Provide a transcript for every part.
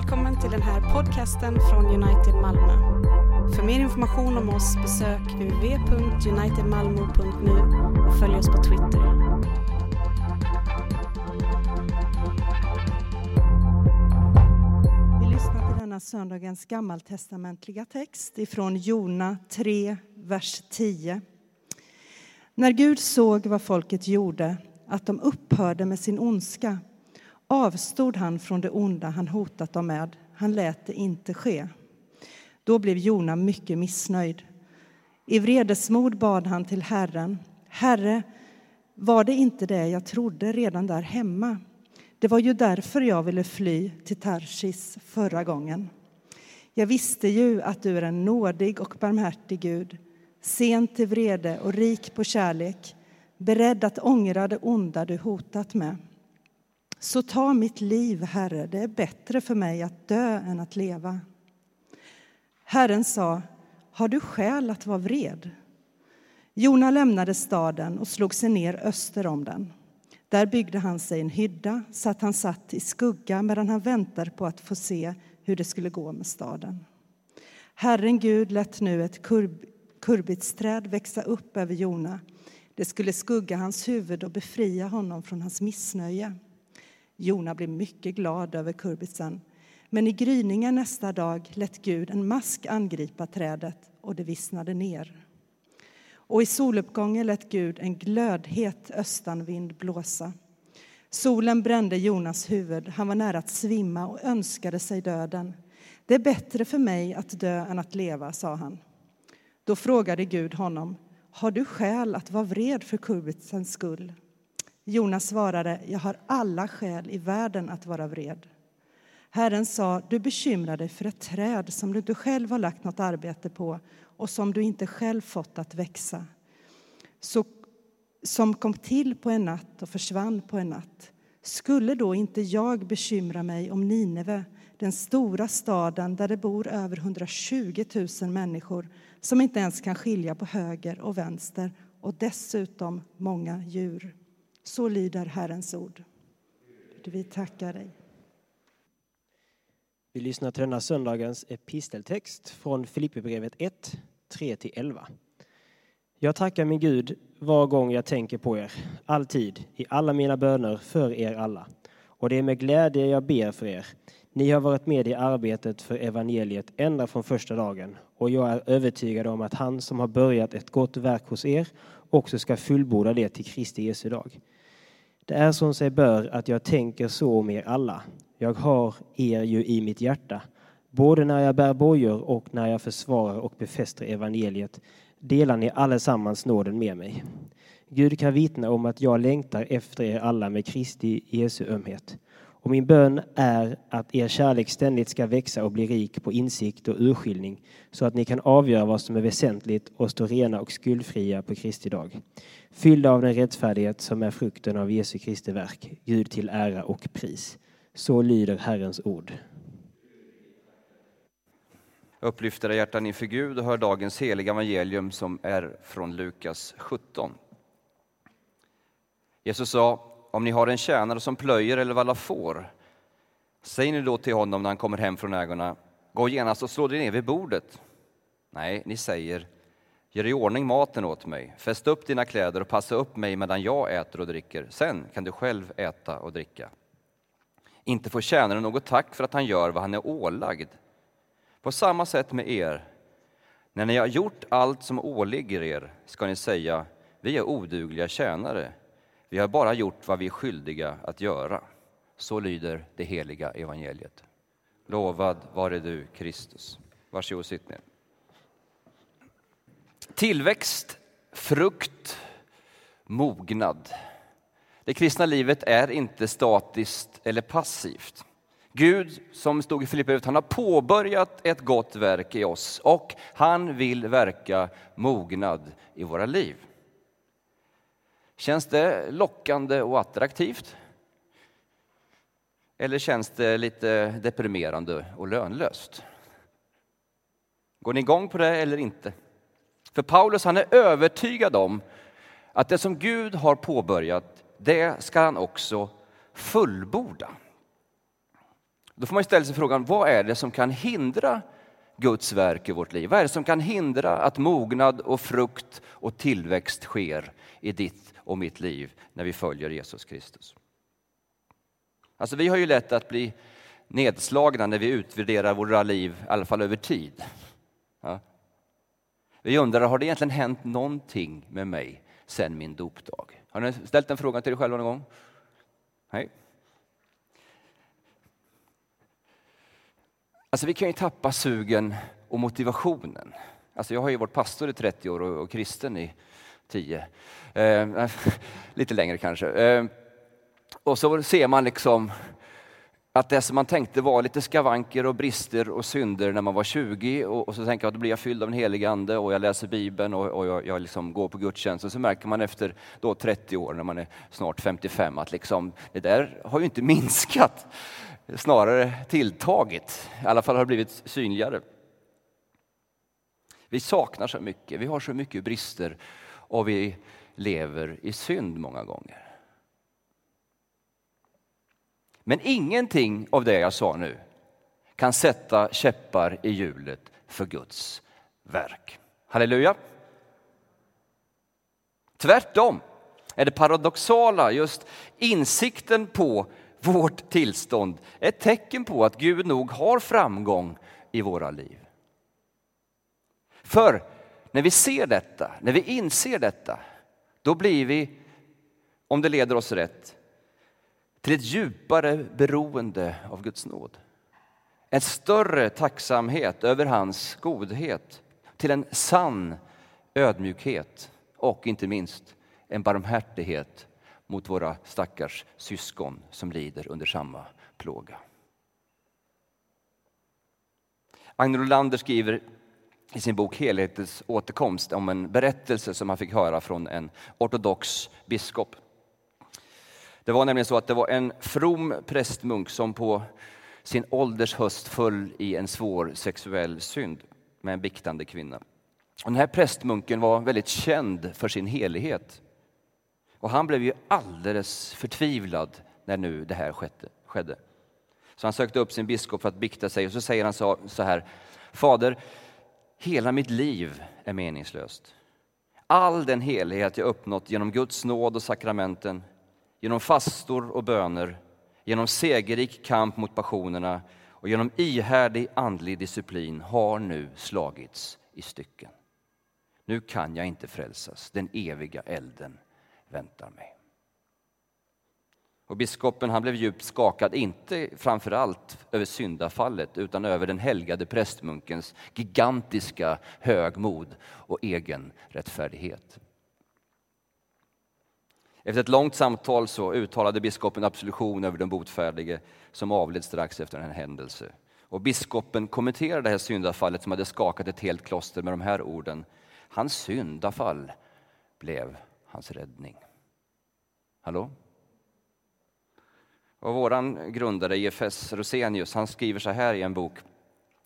Välkommen till den här podcasten från United Malmö. För mer information om oss besök www.unitedmalmo.nu och följ oss på Twitter. Vi lyssnar till denna söndagens gammaltestamentliga text ifrån Jona 3, vers 10. När Gud såg vad folket gjorde, att de upphörde med sin ondska avstod han från det onda han hotat dem med. Han lät det inte ske. Då blev Jona mycket missnöjd. I vredesmod bad han till Herren. Herre, var det inte det jag trodde redan där hemma? Det var ju därför jag ville fly till Tarsis förra gången. Jag visste ju att du är en nådig och barmhärtig Gud, sen till vrede och rik på kärlek, beredd att ångra det onda du hotat med. Så ta mitt liv, Herre, det är bättre för mig att dö än att leva. Herren sa, har du skäl att vara vred? Jona lämnade staden och slog sig ner öster om den. Där byggde han sig en hydda så att han satt i skugga medan han väntade på att få se hur det skulle gå med staden. Herren Gud lät nu ett kurb, kurbitsträd växa upp över Jona. Det skulle skugga hans huvud och befria honom från hans missnöje. Jona blev mycket glad över kurbitsen. Men i gryningen nästa dag lät Gud en mask angripa trädet och det vissnade ner. Och i soluppgången lät Gud en glödhet östanvind blåsa. Solen brände Jonas huvud, han var nära att svimma och önskade sig döden. Det är bättre för mig att dö än att leva, sa han. Då frågade Gud honom, har du skäl att vara vred för kurbitsens skull? Jonas svarade, jag har alla skäl i världen att vara vred. Herren sa, du bekymrar dig för ett träd som du inte själv har lagt något arbete på och som du inte själv fått att växa. Så, som kom till på en natt och försvann på en natt. Skulle då inte jag bekymra mig om Nineve, den stora staden där det bor över 120 000 människor som inte ens kan skilja på höger och vänster och dessutom många djur? Så lyder Herrens ord. Vi tackar dig. Vi lyssnar till denna söndagens episteltext från Filipperbrevet 1, 3-11. Jag tackar min Gud var gång jag tänker på er, alltid, i alla mina böner för er alla. Och det är med glädje jag ber för er. Ni har varit med i arbetet för evangeliet ända från första dagen och jag är övertygad om att han som har börjat ett gott verk hos er också ska fullborda det till Kristi Jesu dag. Det är som sig bör att jag tänker så om er alla. Jag har er ju i mitt hjärta, både när jag bär bojor och när jag försvarar och befäster evangeliet delar ni allesammans nåden med mig. Gud kan vittna om att jag längtar efter er alla med Kristi Jesu ömhet. Och min bön är att er kärlek ständigt ska växa och bli rik på insikt och urskiljning så att ni kan avgöra vad som är väsentligt och stå rena och skuldfria på Kristi dag. Fyllda av den rättfärdighet som är frukten av Jesu Kristi verk, Gud till ära och pris. Så lyder Herrens ord. Upplyft era hjärtan inför Gud och hör dagens heliga evangelium som är från Lukas 17. Jesus sa, om ni har en tjänare som plöjer eller vallar får, säg nu då till honom när han kommer hem från ägorna, gå genast och slå dig ner vid bordet. Nej, ni säger, gör i ordning maten åt mig, fäst upp dina kläder och passa upp mig medan jag äter och dricker. Sen kan du själv äta och dricka. Inte får tjänaren något tack för att han gör vad han är ålagd. På samma sätt med er. När ni har gjort allt som åligger er ska ni säga, vi är odugliga tjänare. Vi har bara gjort vad vi är skyldiga att göra. Så lyder det heliga evangeliet. Lovad vare du, Kristus. Varsågod, sitt ner. Tillväxt, frukt, mognad. Det kristna livet är inte statiskt eller passivt. Gud, som stod i Filipperbrevet, han har påbörjat ett gott verk i oss och han vill verka mognad i våra liv. Känns det lockande och attraktivt? Eller känns det lite deprimerande och lönlöst? Går ni igång på det eller inte? För Paulus han är övertygad om att det som Gud har påbörjat, det ska han också fullborda. Då får man ställa sig frågan, vad är det som kan hindra Guds verk i vårt liv? Vad är det som kan hindra att mognad och frukt och tillväxt sker i ditt och mitt liv när vi följer Jesus Kristus? Alltså vi har ju lätt att bli nedslagna när vi utvärderar våra liv, i alla fall över tid. Ja. Vi undrar, har det egentligen hänt någonting med mig sedan min dopdag? Har ni ställt den frågan till er själva någon gång? Nej. Alltså vi kan ju tappa sugen och motivationen. Alltså jag har ju varit pastor i 30 år och, och kristen i 10. Eh, lite längre kanske. Eh, och så ser man liksom att det som man tänkte var lite skavanker och brister och synder när man var 20 och, och så tänker jag att då blir jag fylld av en helig ande och jag läser Bibeln och, och jag, jag liksom går på gudstjänst och så märker man efter då 30 år när man är snart 55 att liksom, det där har ju inte minskat, snarare tilltagit. I alla fall har det blivit synligare. Vi saknar så mycket, vi har så mycket brister och vi lever i synd många gånger. Men ingenting av det jag sa nu kan sätta käppar i hjulet för Guds verk. Halleluja! Tvärtom är det paradoxala just insikten på vårt tillstånd ett tecken på att Gud nog har framgång i våra liv. För när vi ser detta, när vi inser detta, då blir vi, om det leder oss rätt, till ett djupare beroende av Guds nåd. En större tacksamhet över hans godhet, till en sann ödmjukhet och inte minst en barmhärtighet mot våra stackars syskon som lider under samma plåga. Agne Rolander skriver i sin bok Helhetens återkomst om en berättelse som han fick höra från en ortodox biskop. Det var nämligen så att det var en from prästmunk som på sin ålders höst föll i en svår sexuell synd med en biktande kvinna. Och den här prästmunken var väldigt känd för sin helighet. Och han blev ju alldeles förtvivlad när nu det här skedde. Så han sökte upp sin biskop för att bikta sig och så säger han så här. Fader, hela mitt liv är meningslöst. All den helighet jag uppnått genom Guds nåd och sakramenten genom fastor och böner, genom segerrik kamp mot passionerna och genom ihärdig andlig disciplin har nu slagits i stycken. Nu kan jag inte frälsas, den eviga elden väntar mig. Och biskopen han blev djupt skakad, inte framför allt över syndafallet utan över den helgade prästmunkens gigantiska högmod och egen rättfärdighet. Efter ett långt samtal så uttalade biskopen absolution över den botfärdige som avled strax efter en händelse. Och biskopen kommenterade det här syndafallet som hade skakat ett helt kloster med de här orden. Hans syndafall blev hans räddning. Hallå? Och våran grundare IFS Rosenius, han skriver så här i en bok.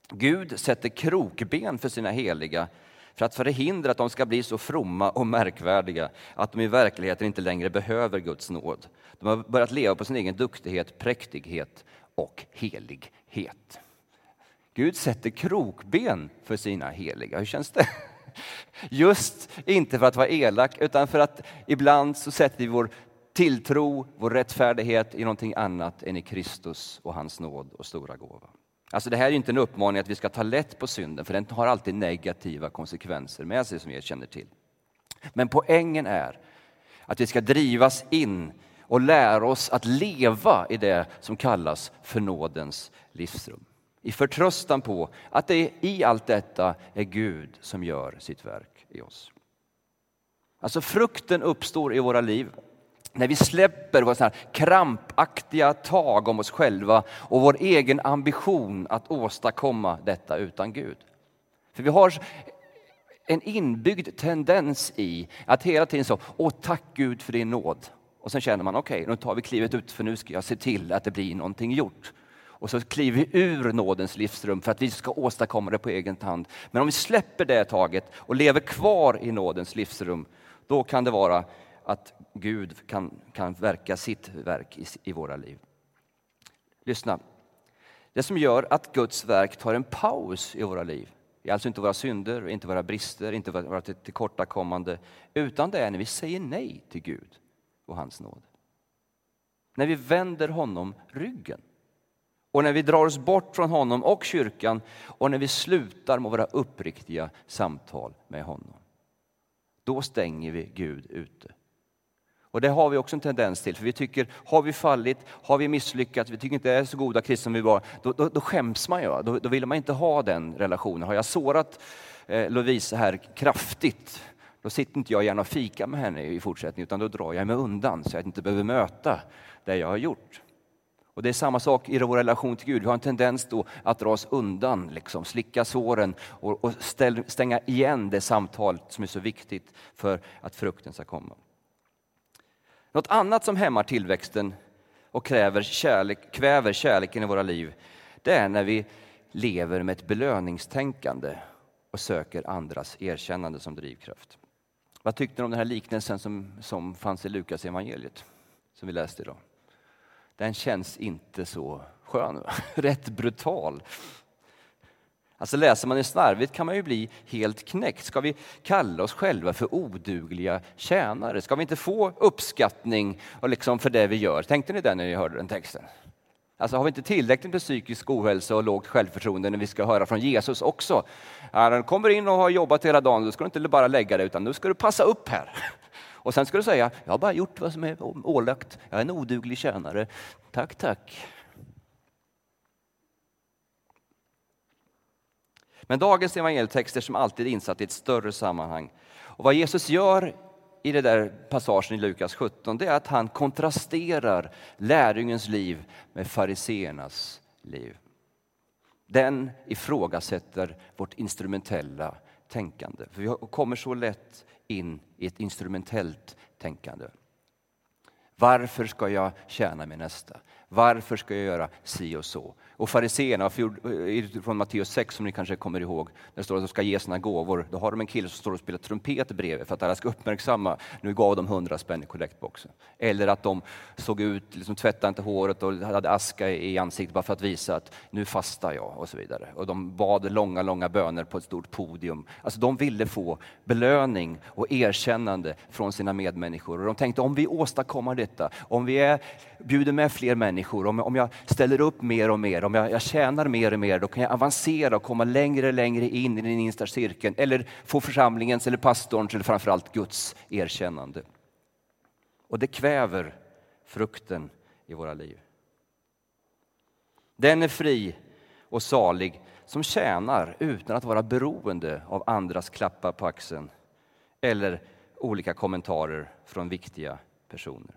Gud sätter krokben för sina heliga för att förhindra att de ska bli så fromma och märkvärdiga att de i verkligheten inte längre behöver Guds nåd. De har börjat leva på sin egen duktighet, präktighet och helighet. Gud sätter krokben för sina heliga. Hur känns det? Just inte för att vara elak, utan för att ibland så sätter vi vår tilltro, vår rättfärdighet i någonting annat än i Kristus och hans nåd och stora gåva. Alltså det här är inte en uppmaning att vi ska ta lätt på synden, för den har alltid negativa konsekvenser med sig som vi känner till. Men poängen är att vi ska drivas in och lära oss att leva i det som kallas för nådens livsrum. I förtröstan på att det i allt detta är Gud som gör sitt verk i oss. Alltså frukten uppstår i våra liv när vi släpper våra såna krampaktiga tag om oss själva och vår egen ambition att åstadkomma detta utan Gud. För vi har en inbyggd tendens i att hela tiden så, åh tack Gud för din nåd. Och sen känner man, okej, okay, nu tar vi klivet ut för nu ska jag se till att det blir någonting gjort. Och så kliver vi ur nådens livsrum för att vi ska åstadkomma det på egen hand. Men om vi släpper det taget och lever kvar i nådens livsrum, då kan det vara att Gud kan, kan verka sitt verk i, i våra liv. Lyssna. Det som gör att Guds verk tar en paus i våra liv är alltså inte våra synder, inte våra brister, inte våra tillkortakommande, utan det är när vi säger nej till Gud och hans nåd. När vi vänder honom ryggen. Och när vi drar oss bort från honom och kyrkan och när vi slutar med våra uppriktiga samtal med honom. Då stänger vi Gud ute. Och det har vi också en tendens till, för vi tycker, har vi fallit, har vi misslyckats, vi tycker inte det är så goda kristna som vi var, då, då, då skäms man ju. Då, då vill man inte ha den relationen. Har jag sårat eh, Lovisa här kraftigt, då sitter inte jag gärna och fikar med henne i fortsättningen, utan då drar jag mig undan så jag inte behöver möta det jag har gjort. Och Det är samma sak i vår relation till Gud. Vi har en tendens då att dra oss undan, liksom, slicka såren och, och ställ, stänga igen det samtal som är så viktigt för att frukten ska komma. Något annat som hämmar tillväxten och kräver kärlek, kväver kärleken i våra liv, det är när vi lever med ett belöningstänkande och söker andras erkännande som drivkraft. Vad tyckte ni om den här liknelsen som, som fanns i Lukas evangeliet som vi läste idag? Den känns inte så skön, rätt brutal. Alltså läser man det slarvigt kan man ju bli helt knäckt. Ska vi kalla oss själva för odugliga tjänare? Ska vi inte få uppskattning och liksom för det vi gör? Tänkte ni det när ni hörde den texten? Alltså har vi inte tillräckligt med psykisk ohälsa och lågt självförtroende när vi ska höra från Jesus också? När han kommer in och har jobbat hela dagen, då ska du inte bara lägga dig, utan nu ska du passa upp här. Och sen ska du säga, jag har bara gjort vad som är ålagt, jag är en oduglig tjänare. Tack, tack. Men dagens evangelietext är som alltid insatt i ett större sammanhang. Och vad Jesus gör i den där passagen i Lukas 17, det är att han kontrasterar lärjungens liv med fariseernas liv. Den ifrågasätter vårt instrumentella tänkande. För vi kommer så lätt in i ett instrumentellt tänkande. Varför ska jag tjäna min nästa? Varför ska jag göra si och så? Och fariséerna eh, från Matteus 6 som ni kanske kommer ihåg, där det står att de ska ge sina gåvor. Då har de en kille som står och spelar trumpet bredvid för att alla ska uppmärksamma. Nu gav de hundra spänn i kollektboxen. Eller att de såg ut, liksom tvättade inte håret och hade aska i ansiktet bara för att visa att nu fastar jag och så vidare. Och de bad långa, långa böner på ett stort podium. Alltså de ville få belöning och erkännande från sina medmänniskor. Och de tänkte om vi åstadkommer detta, om vi är, bjuder med fler människor, om, om jag ställer upp mer och mer, om jag, jag tjänar mer och mer, då kan jag avancera och komma längre och längre in i den innersta cirkeln eller få församlingens eller pastorns eller framförallt Guds erkännande. Och det kväver frukten i våra liv. Den är fri och salig som tjänar utan att vara beroende av andras klappar på axeln eller olika kommentarer från viktiga personer.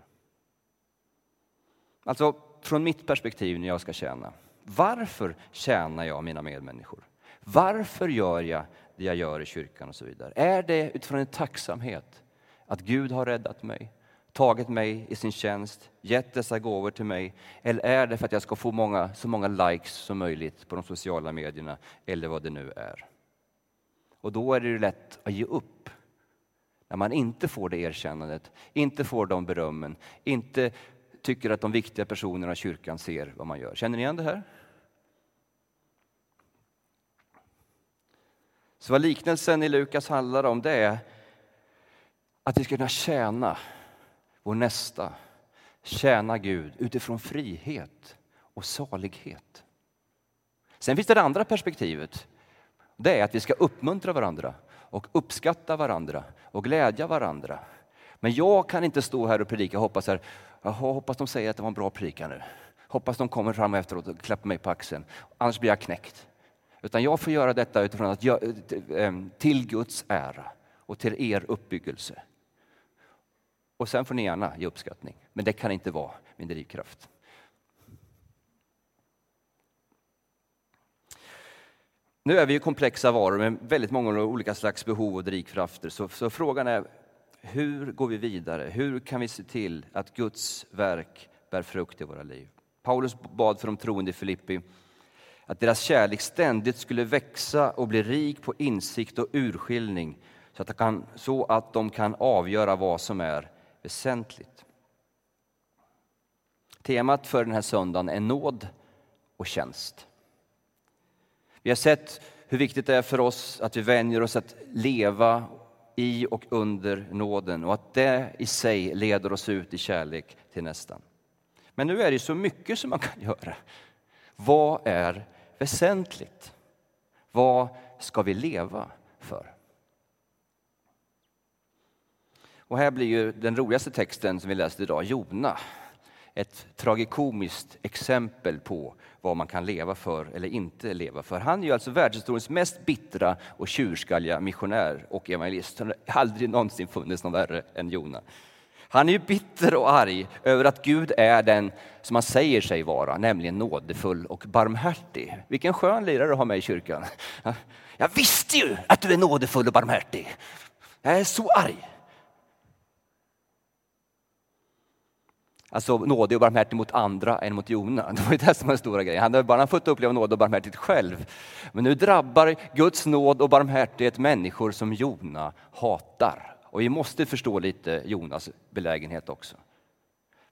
Alltså, från mitt perspektiv när jag ska tjäna. Varför tjänar jag mina medmänniskor? Varför gör jag det jag gör i kyrkan och så vidare? Är det utifrån en tacksamhet att Gud har räddat mig, tagit mig i sin tjänst, gett dessa gåvor till mig? Eller är det för att jag ska få många, så många likes som möjligt på de sociala medierna eller vad det nu är? Och då är det lätt att ge upp när man inte får det erkännandet, inte får de berömmen, inte tycker att de viktiga personerna i kyrkan ser vad man gör. Känner ni igen det här? Så vad liknelsen i Lukas handlar om det är att vi ska kunna tjäna vår nästa, tjäna Gud utifrån frihet och salighet. Sen finns det, det andra perspektivet. Det är att vi ska uppmuntra varandra och uppskatta varandra och glädja varandra. Men jag kan inte stå här och predika och hoppas här, Jaha, hoppas de säger att det var en bra prika nu. Hoppas de kommer fram efteråt och klappar mig på axeln. Annars blir jag knäckt. Utan jag får göra detta utifrån att jag, eh, eh, till Guds ära och till er uppbyggelse. Och sen får ni gärna ge uppskattning, men det kan inte vara min drivkraft. Nu är vi ju komplexa varor med väldigt många olika slags behov och drivkrafter, så, så frågan är hur går vi vidare? Hur kan vi se till att Guds verk bär frukt i våra liv? Paulus bad för de troende i Filippi att deras kärlek ständigt skulle växa och bli rik på insikt och urskiljning så att, kan, så att de kan avgöra vad som är väsentligt. Temat för den här söndagen är nåd och tjänst. Vi har sett hur viktigt det är för oss att vi vänjer oss att leva i och under nåden och att det i sig leder oss ut i kärlek till nästan. Men nu är det så mycket som man kan göra. Vad är väsentligt? Vad ska vi leva för? Och här blir ju den roligaste texten som vi läste idag, Jona, ett tragikomiskt exempel på vad man kan leva för eller inte leva för. Han är ju alltså världshistoriens mest bittra och tjurskalliga missionär och evangelist. Han har aldrig någonsin funnits någon värre än Jona. Han är ju bitter och arg över att Gud är den som han säger sig vara, nämligen nådefull och barmhärtig. Vilken skön lirare du har med i kyrkan. Jag visste ju att du är nådefull och barmhärtig. Jag är så arg. Alltså nådig och barmhärtig mot andra än mot Jona. Det var ju det som var den stora grejen. Han hade bara fått uppleva nåd och barmhärtighet själv. Men nu drabbar Guds nåd och barmhärtighet människor som Jona hatar. Och vi måste förstå lite Jonas belägenhet också.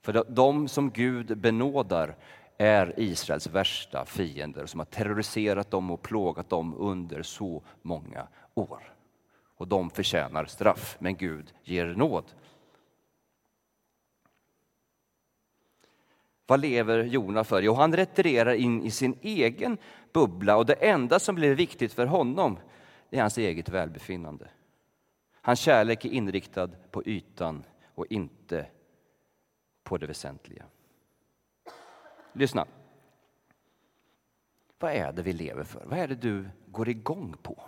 För de som Gud benådar är Israels värsta fiender som har terroriserat dem och plågat dem under så många år. Och de förtjänar straff, men Gud ger nåd. Vad lever Jona för? Jo, han retirerar in i sin egen bubbla och det enda som blir viktigt för honom är hans eget välbefinnande. Hans kärlek är inriktad på ytan och inte på det väsentliga. Lyssna. Vad är det vi lever för? Vad är det du går igång på?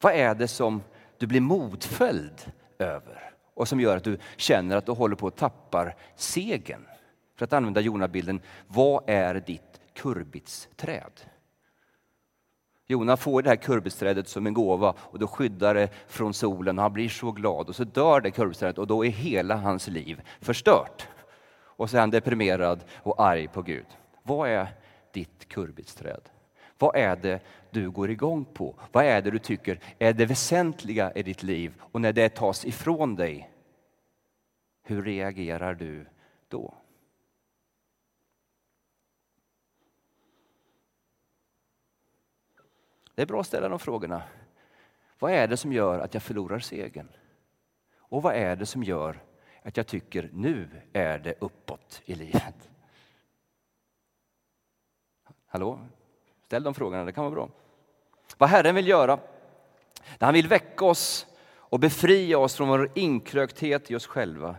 Vad är det som du blir modföljd över och som gör att du känner att du håller på att tappa segern? För att använda Jona-bilden, vad är ditt kurbitsträd? Jona får det här kurbitsträdet som en gåva och då skyddar det från solen och han blir så glad och så dör det kurbitsträdet och då är hela hans liv förstört. Och så är han deprimerad och arg på Gud. Vad är ditt kurbitsträd? Vad är det du går igång på? Vad är det du tycker är det väsentliga i ditt liv? Och när det tas ifrån dig, hur reagerar du då? Det är bra att ställa de frågorna. Vad är det som gör att jag förlorar segern? Och vad är det som gör att jag tycker nu är det uppåt i livet? Hallå? Ställ de frågorna, det kan vara bra. Vad Herren vill göra, han vill väcka oss och befria oss från vår inkrökthet i oss själva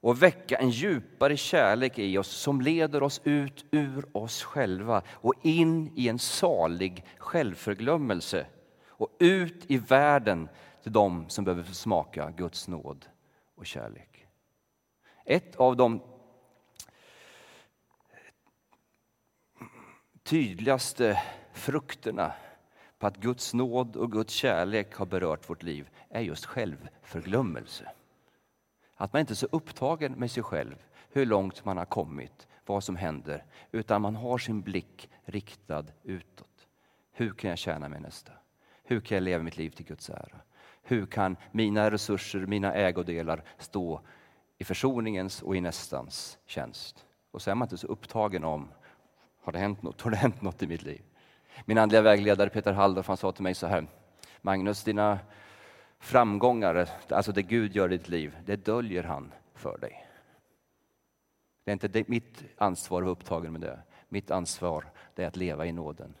och väcka en djupare kärlek i oss som leder oss ut ur oss själva och in i en salig självförglömmelse och ut i världen till dem som behöver få smaka Guds nåd och kärlek. Ett av de tydligaste frukterna på att Guds nåd och Guds kärlek har berört vårt liv är just självförglömmelse. Att man inte är så upptagen med sig själv, hur långt man har kommit, vad som händer, utan man har sin blick riktad utåt. Hur kan jag tjäna mig nästa? Hur kan jag leva mitt liv till Guds ära? Hur kan mina resurser, mina ägodelar stå i försoningens och i nästans tjänst? Och så är man inte så upptagen om, har det hänt något? Har det hänt något i mitt liv? Min andliga vägledare Peter Halldorf han sa till mig så här, Magnus, dina framgångar, alltså det Gud gör i ditt liv, det döljer han för dig. Det är inte mitt ansvar att vara upptagen med det. Mitt ansvar det är att leva i nåden,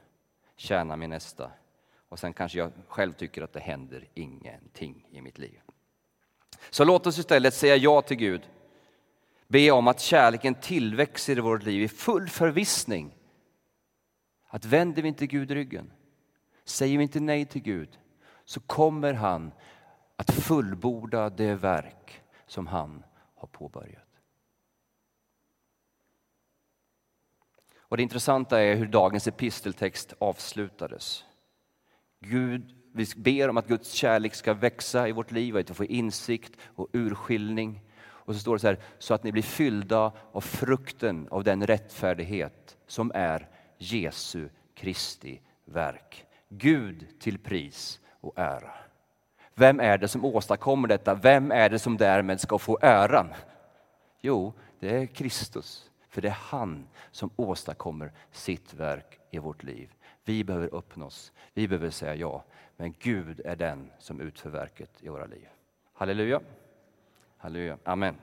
tjäna min nästa och sen kanske jag själv tycker att det händer ingenting i mitt liv. Så låt oss istället säga ja till Gud. Be om att kärleken tillväxer i vårt liv i full förvissning. Att vänder vi inte Gud ryggen, säger vi inte nej till Gud, så kommer han att fullborda det verk som han har påbörjat. Och Det intressanta är hur dagens episteltext avslutades. Gud, vi ber om att Guds kärlek ska växa i vårt liv, att vi får insikt och urskiljning. Och så står det så här, så att ni blir fyllda av frukten av den rättfärdighet som är Jesu Kristi verk. Gud till pris och ära. Vem är det som åstadkommer detta? Vem är det som därmed ska få äran? Jo, det är Kristus. För det är han som åstadkommer sitt verk i vårt liv. Vi behöver öppna oss, vi behöver säga ja. Men Gud är den som utför verket i våra liv. Halleluja. Halleluja. Amen.